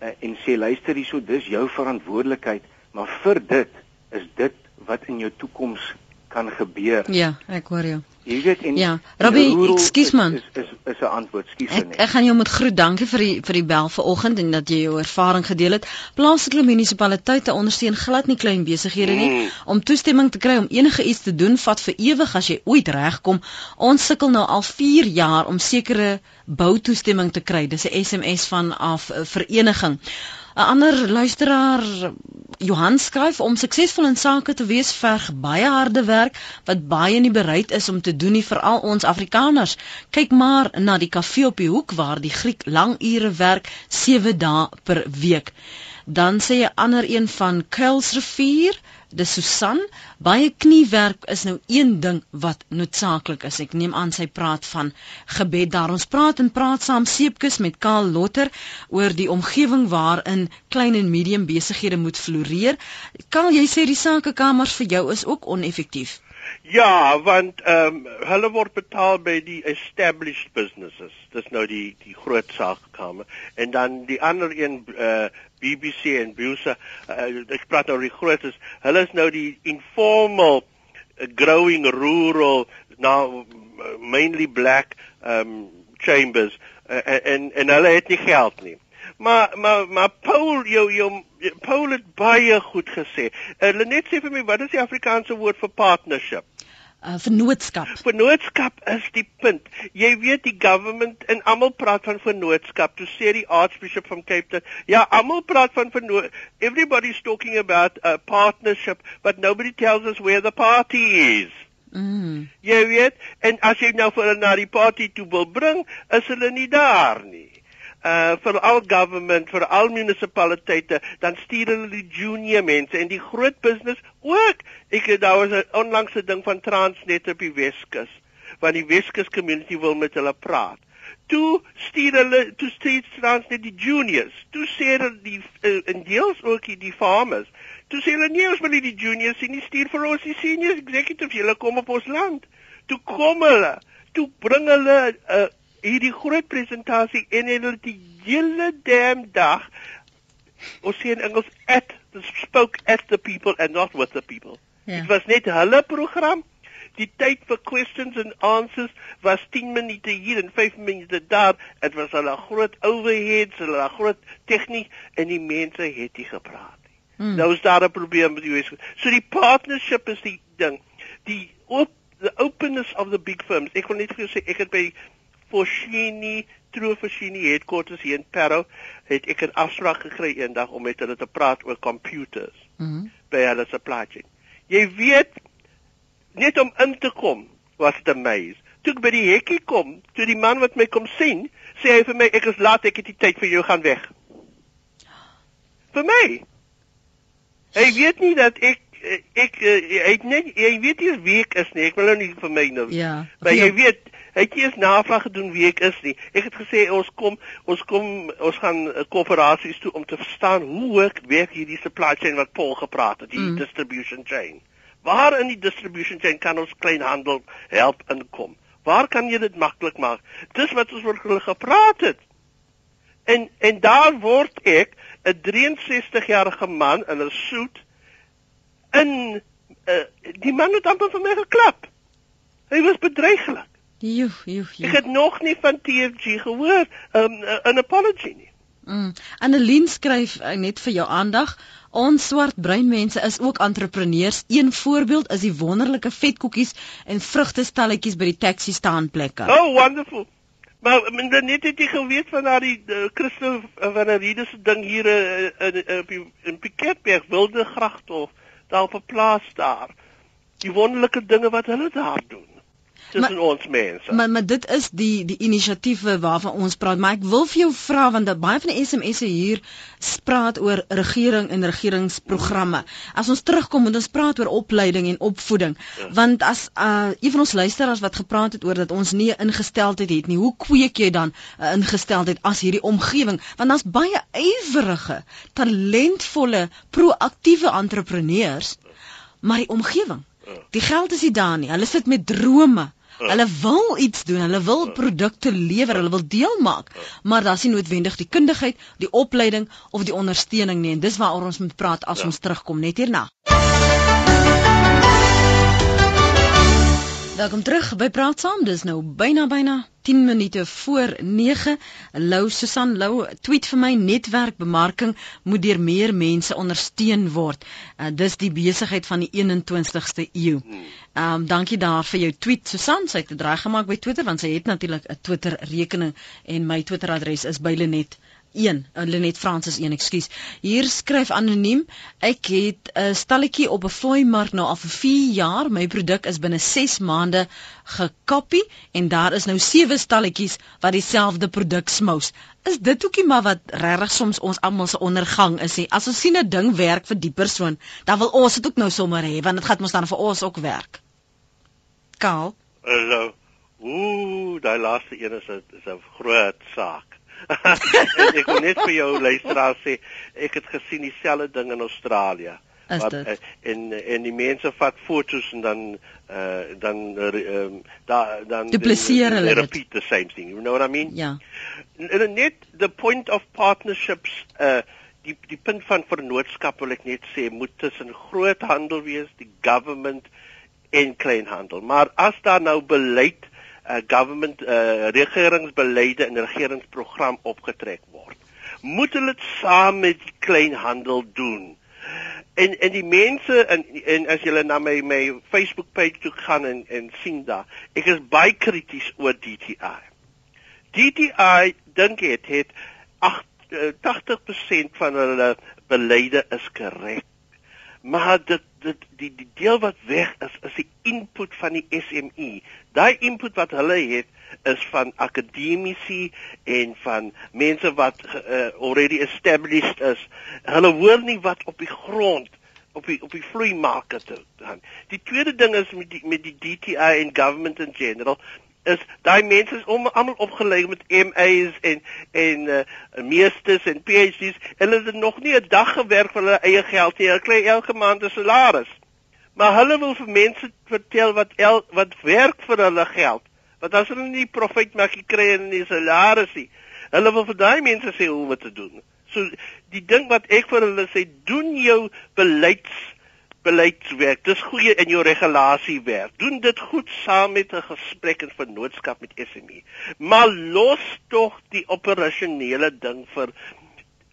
[SPEAKER 7] uh, en sê luister hierso dis jou verantwoordelikheid, maar vir dit is dit wat in jou toekoms kan gebeur.
[SPEAKER 1] Ja, ek hoor jou.
[SPEAKER 7] Jy weet en
[SPEAKER 1] Ja, Robbie, ekskuus man.
[SPEAKER 7] Is is is 'n antwoord, skuis
[SPEAKER 1] net. Ek, gaan jou met groet dankie vir die vir die bel vanoggend en dat jy jou ervaring gedeel het. Plaaslike munisipaliteite ondersteun glad nie klein besighede nie mm. om toestemming te kry om enige iets te doen vat vir ewig as jy ooit regkom. Ons sukkel nou al 4 jaar om sekere boutoestemming te kry. Dis 'n SMS van af uh, vereniging. 'n Ander luisteraar Johan skryf om suksesvol in sake te wees verg baie harde werk wat baie nie bereid is om te doen nie veral ons Afrikaners. Kyk maar na die kafee op die hoek waar die Griek lang ure werk 7 dae per week. Dan sê 'n ander een van Kuilsrivier Dis Susan, baie kniewerk is nou een ding wat noodsaaklik is. Ek neem aan sy praat van gebed daar. Ons praat en praat saam Seepkus met Karl Lotter oor die omgewing waarin klein en medium besighede moet floreer. Kan jy sê die sakekamers vir jou is ook oneffektief?
[SPEAKER 2] Ja, want ehm um, hulle word betaal by die established businesses. Dis nou die die groot sakekamer en dan die ander een eh uh, BBC en Busa, uh, ek praat nou die grootes. Hulle is nou die informal uh, growing rural now mainly black um chambers uh, en en hulle het nie geld nie. Maar maar maar Paul jou jou Paul het baie goed gesê. Uh, Lenet sê vir my wat is die Afrikaanse woord vir partnership?
[SPEAKER 1] Uh, vennootskap.
[SPEAKER 2] Vennootskap is die punt. Jy weet die government en almal praat van vennootskap. Toe sê die Archbishop van Cape Town, ja, almal praat van vennoot. Everybody's talking about a partnership, but nobody tells us where the party is.
[SPEAKER 1] Mm.
[SPEAKER 2] Jy weet, en as jy nou vir hulle na die party toe wil bring, is hulle nie daar nie uh vir al government vir al munisipaliteite dan stuur hulle die junior mense en die groot business ook. Ek daar was 'n onlangse ding van Transnet op die Weskus want die Weskus community wil met hulle praat. Toe stuur hulle toe stuur Transnet die juniors. Toe sê hulle die uh, in deels ook die farmers toe sê hulle nee ons wil nie die juniors sien nie stuur vir ons die seniors executives julle kom op ons land. Toe kom hulle toe bring hulle 'n uh, hierdie groot presentasie en hulle die hele damn dag ons sê in Engels at the spoke at the people and not with the people. Ja. Dit was net hulle program. Die tyd vir questions and answers was 10 minute hier en 5 minute daar. Dit was al 'n groot overheads, 'n groot tegniek en die mense het nie gepraat nie. Hmm. Nou is daar 'n probleem met die US. So die partnership is die ding. Die op the openness of the big firms. Ek wil net vir jou sê ek het by Foschini, True Foschini headquarters hier in Parow, het ek 'n afspraak gekry eendag om met hulle te praat oor computers.
[SPEAKER 1] Mhm. Mm
[SPEAKER 2] by hulle supply chain. Jy weet net om in te kom was dit 'n maze. Toe ek by die hekkie kom, toe die man wat my kom sien, sê hy vir my ek is laat, ek het die tyd vir jou gaan weg. Vir my. Hy weet nie dat ek ek ek net jy weet nie wie ek is nie. Ek wil nou nie vir my nou.
[SPEAKER 1] Ja.
[SPEAKER 2] Maar jy weet Ek het eers navraag gedoen wie ek is nie. Ek het gesê ons kom ons kom ons gaan koöperasies toe om te verstaan hoe werk werk hierdie supply chain wat Paul gepraat het, die mm. distribution chain. Waar in die distribution chain kan ons kleinhandel help inkom? Waar kan jy dit maklik maak? Dis wat ons oor hulle gepraat het. En en daar word ek 'n 63 jarige man in 'n soet in uh, die man het amper vir my geklap. Hy was bedreiglik.
[SPEAKER 1] Joe, joe, joe.
[SPEAKER 2] Ek het nog nie van TFG gehoor um, 'n apology nie.
[SPEAKER 1] Mm. Annelien skryf uh, net vir jou aandag. Ons swart bruin mense is ook entrepreneurs. Een voorbeeld is die wonderlike vetkoekies en vrugtestalletjies by die taxi staanplekke.
[SPEAKER 2] Oh, wonderful. Maar men net het jy geweet van daai uh, Christo van der Riede se ding hier uh, in in, in Piketberg wilde gragthof daar op 'n plaas daar. Die wonderlike dinge wat hulle daar doen tussen maar, ons mense.
[SPEAKER 1] Maar maar dit is die die inisiatiewe waarvan ons praat, maar ek wil vir jou vra want dat baie van die SMS'e hier spraak oor regering en regeringsprogramme. As ons terugkom moet ons praat oor opleiding en opvoeding. Ja. Want as uh een van ons luisteraars wat gepraat het oor dat ons nie 'n ingesteldheid het nie, hoe kweek jy dan 'n uh, ingesteldheid as hierdie omgewing? Want daar's baie ywerige, talentvolle, proaktiewe entrepreneurs, maar die omgewing ja. Die geld is nie daar nie. Hulle sit met drome. Hulle wil iets doen, hulle wil produkte lewer, hulle wil deel maak, maar daar's nie noodwendig die kundigheid, die opleiding of die ondersteuning nie en dis waaroor ons moet praat as ja. ons terugkom net hierna. Welkom terug by Praat Saam. Dis nou byna byna 10 minute voor 9. Lou Susan Lou tweet vir my netwerkbemarking moet deur meer mense ondersteun word. Uh, dis die besigheid van die 21ste eeu. Ehm um, dankie daar vir jou tweet Susan. Sy het dit reg gemaak by Twitter want sy het natuurlik 'n Twitter rekening en my Twitter adres is bylenet 1 uh, Lenet Francis 1 ekskuus. Hier skryf anoniem ek het 'n stalletjie op 'n vlooi mark nou al vir 4 jaar. My produk is binne 6 maande gekopie en daar is nou 7 stalletjies wat dieselfde produk smous. Is dit hoekie maar wat regtig soms ons almal se ondergang is hè as ons sien 'n ding werk vir die persoon dan wil ons dit ook nou sommer hê want dit gaan mos dan vir ons ook werk Kaal?
[SPEAKER 2] Hallo Ooh, daai laaste een is 'n is 'n groot saak. Ek wil net vir jou luisteraar sê ek het gesien dieselfde ding in Australië.
[SPEAKER 1] Is wat dit?
[SPEAKER 2] en en die mense vat foto's en dan uh dan uh, um, da, dan
[SPEAKER 1] dupliseer hulle
[SPEAKER 2] repeat the same thing you know what i mean?
[SPEAKER 1] Ja.
[SPEAKER 2] En net the point of partnerships uh die die punt van vennootskap wil ek net sê moet tussen groot handel wees die government en kleinhandel maar as daar nou beleid uh government uh regeringsbeleide en regeringsprogram opgetrek word moet hulle dit saam met die kleinhandel doen en en die mense en en as jy na my my Facebook page toe gaan en en sien daar ek is baie krities oor DTI. DTI dink dit het 8 80% van hulle beleide is korrek. Maar dit dit die die deel wat weg is is die input van die SME. Daai input wat hulle het is van akademici en van mense wat uh, already established is. Hulle hoor nie wat op die grond op die op die vloeimarkte te gaan. Die tweede ding is met die met die DTI en government in general is daai mense is om almal opgelei met MA's en en uh, meesters en PhD's. Hulle het nog nie 'n dag gewerk vir hulle eie geld nie. Hulle kry elke maand 'n salaris. Maar hulle wil vir mense vertel wat el, wat werk vir hulle geld. Want as hulle nie profit maak kry en nie salaris nie. Hulle wil vir daai mense sê hoe om dit te doen. So die ding wat ek vir hulle sê, doen jou beleids beleidswerk. Dis goeie in jou regulasiewerk. Doen dit goed saam met 'n gesprek en vennootskap met SME. Maar los tog die operasionele ding vir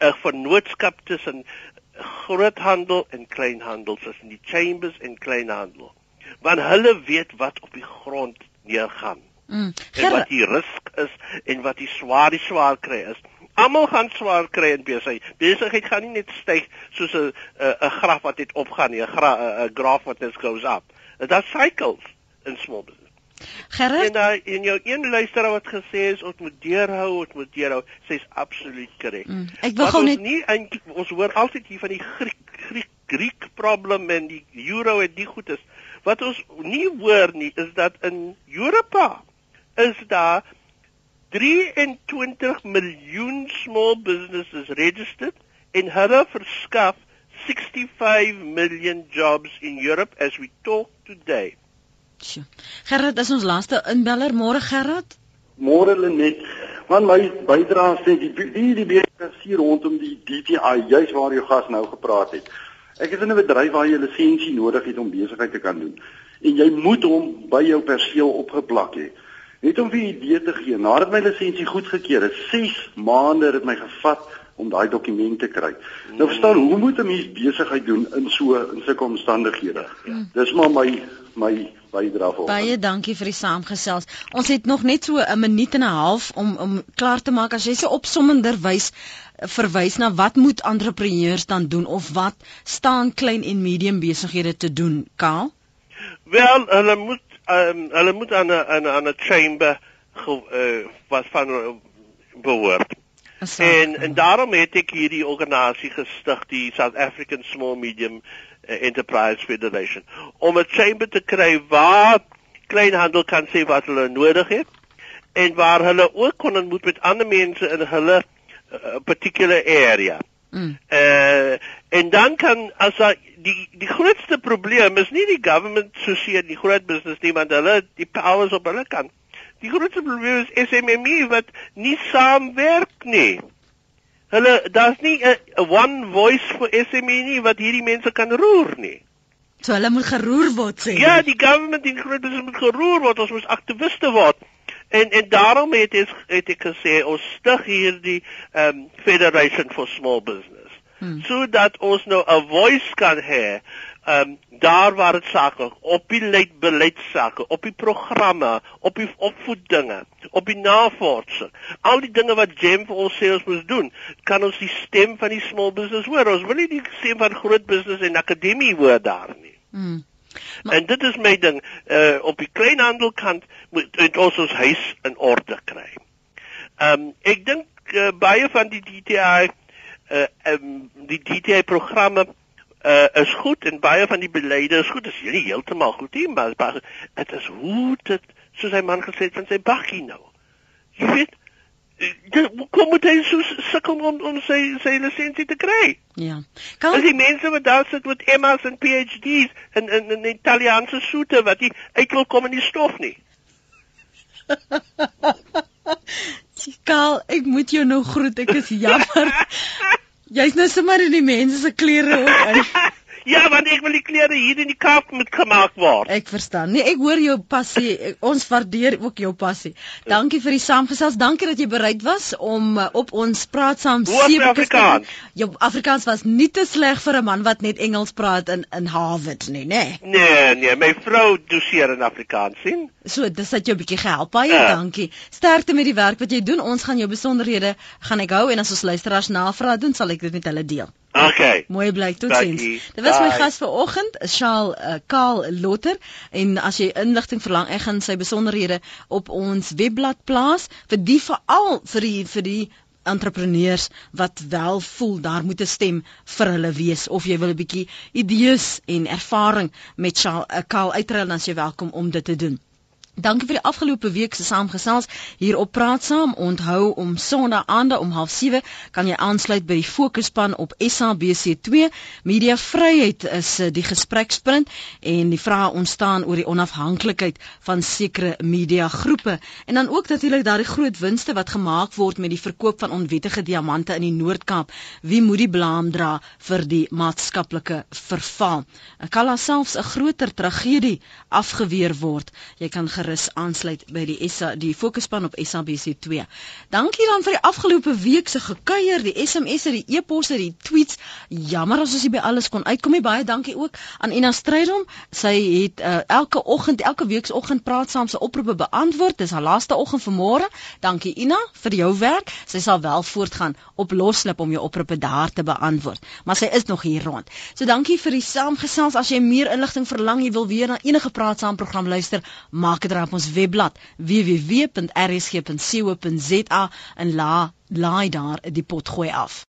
[SPEAKER 2] 'n vennootskap tussen groothandel en kleinhandel, tussen die chambers en kleinhandel. Want hulle weet wat op die grond neergaan. Mm. En wat die risk is en wat die swaar die swaar kry is. Almal gaan swaar kry in besigheid. Besigheid gaan nie net styg soos 'n 'n graf wat net opgaan nie, 'n 'n graf wat net goes up. Is cycles in small business.
[SPEAKER 1] Gerard,
[SPEAKER 2] en uh, in jou een luisteraar wat gesê is ons moet deurhou, ons moet deurhou, sê is absoluut korrek. Mm,
[SPEAKER 1] ek wil gou net
[SPEAKER 2] nie eintlik ons hoor altyd hier van die Griek Griek Griek probleem en die euro en die goed is. Wat ons nie hoor nie is dat in Europa is daar 23 miljoen small businesses registered en hulle verskaf 65 million jobs in Europe as we talk today.
[SPEAKER 1] Sjoe. Gerard, is ons laaste inbeller môre Gerard?
[SPEAKER 8] Môre Lenet. Man my bydrae sê die die die besigheid hier rondom die DTI, juis waar jy gas nou gepraat het. Ek is in 'n bedryf waar jy lisensie nodig het om besigheid te kan doen. En jy moet hom by jou perseel opgeplak hê. Net om vir 'n idee te gee, nadat my lisensie goedgekeur is, 6 maande het my gevat om daai dokumente te kry. Mm. Nou verstaan, hoe moet 'n mens besigheid doen in so in sulke omstandighede? Mm. Dis maar my my bydrae vir.
[SPEAKER 1] Baie dankie vir die saamgesels. Ons het nog net so 'n minuut en 'n half om om klaar te maak as jy se opsommender wys verwys na wat moet entrepreneurs dan doen of wat staan klein en medium besighede te doen, Kaal?
[SPEAKER 2] Wel, hulle moet um, hulle moet aan 'n aan 'n aan 'n chamber ge, uh, wat van uh, behoort. En en daarom het ek hierdie organisasie gestig, die South African Small Medium uh, Enterprise Federation, om 'n chamber te kry waar kleinhandel kan sê wat hulle nodig het en waar hulle ook kon ontmoet met ander mense in hulle uh, particular area. Mm. Uh en dan kan as daar die die grootste probleem is nie die government soseer die groot business nie want hulle die powers op hulle kant. Die grootste probleem is SMME wat nie saamwerk nie. Hulle daar's nie 'n one voice vir SME nie wat hierdie mense kan roer nie.
[SPEAKER 1] So hulle moet geroer word sê.
[SPEAKER 2] Ja, die government die groot business moet geroer word, ons moet aktiviste word. En en daarom het ek het ek gesê ons stig hierdie um Federation for Small Business hmm. sodat ons nou 'n voice kan hê um daar waar dit sake op die beleidsake, op die programme, op die opvoedinge, op die navorsing, al die dinge wat Gem vir ons sê ons moet doen, kan ons die stem van die small business hoor. Ons wil nie die stem van groot business en akademie hoor daar nie. Hmm. Maar, en dit is my ding, uh op die kleinhandelkant moet ons ons huis in orde kry. Um ek dink uh, baie van die DTI uh um, die DTA programme uh is goed en baie van die beleide is goed. Dit is nie heeltemal goed nie, maar dit is hoe dit soos hy man gesê het van sy bakkie nou. Jy weet, kom moet hy so sukkel om om sy sy lisensie te kry?
[SPEAKER 1] Ja.
[SPEAKER 2] Kan die mense wat daar sit met MA's en PhD's in in in Italiaanse soete wat jy uit wil kom in die stof nie.
[SPEAKER 1] Karl, ek moet jou nou groet. Ek is jammer. Jy's nou sommer in die mense se klere ook in.
[SPEAKER 2] Ja, want ek wil die klere hier in die Kaap moet gemaak word.
[SPEAKER 1] Ek verstaan. Nee, ek hoor jou passie. Ons waardeer ook jou passie. Dankie vir die saamgesels. Dankie dat jy bereid was om uh, op ons praat saam
[SPEAKER 2] sewe Afrikaans.
[SPEAKER 1] Jou Afrikaans was nie te sleg vir 'n man wat net Engels praat in in Harvard nie, nê?
[SPEAKER 2] Nee. nee, nee, my vrou doseer in Afrikaans sien.
[SPEAKER 1] So, dis het jou 'n bietjie gehelp. Baie ja. dankie. Sterkte met die werk wat jy doen. Ons gaan jou besonderhede gaan ek hou en as ons luisteraars navraag doen, sal ek dit met hulle deel.
[SPEAKER 2] Okay.
[SPEAKER 1] Mooi bly totsiens. Dit was my gas vanoggend, Shaal uh, Kaal Lotter en as jy inligting verlang, ek gaan sy besonderhede op ons webblad plaas vir die veral vir die vir die entrepreneurs wat wel voel daar moet 'n stem vir hulle wees of jy wil 'n bietjie idees en ervaring met Shaal uh, Kaal uitruil dan as jy welkom om dit te doen. Dankie vir die afgelope week se saamgesels hier op Praat Saam. Onthou om Sondag aande om 07:30 kan jy aansluit by die fokuspan op SABC2. Media Vryheid is eh, die gesprekspunt en die vrae ontstaan oor die onafhanklikheid van sekere media groepe en dan ook natuurlik daardie groot winste wat gemaak word met die verkoop van onwettige diamante in die Noord-Kaap. Wie moet die blame dra vir die maatskaplike verval? Kan alselfs 'n groter tragedie afgeweer word. Jy kan gerus aansluit by die SA die fokuspan op SABC2. Dankie dan vir die afgelope week se gekuier, die SMS'e, die e-posse, die tweets. Jammer as ons nie by alles kon uitkom nie. Baie dankie ook aan Ina Strydom. Sy het uh, elke oggend, elke week se oggend praat saam se oproepe beantwoord. Dis haar laaste oggend vanmôre. Dankie Ina vir jou werk. Sy sal wel voortgaan op loslip om jou oproepe daar te beantwoord. Maar sy is nog hier rond. So dankie vir die saamgesels. As jy meer inligting verlang, jy wil weer na enige praat saam program luister, maak dit op ons webblad www.rsg.co.za en la laai daar die pot gooi af.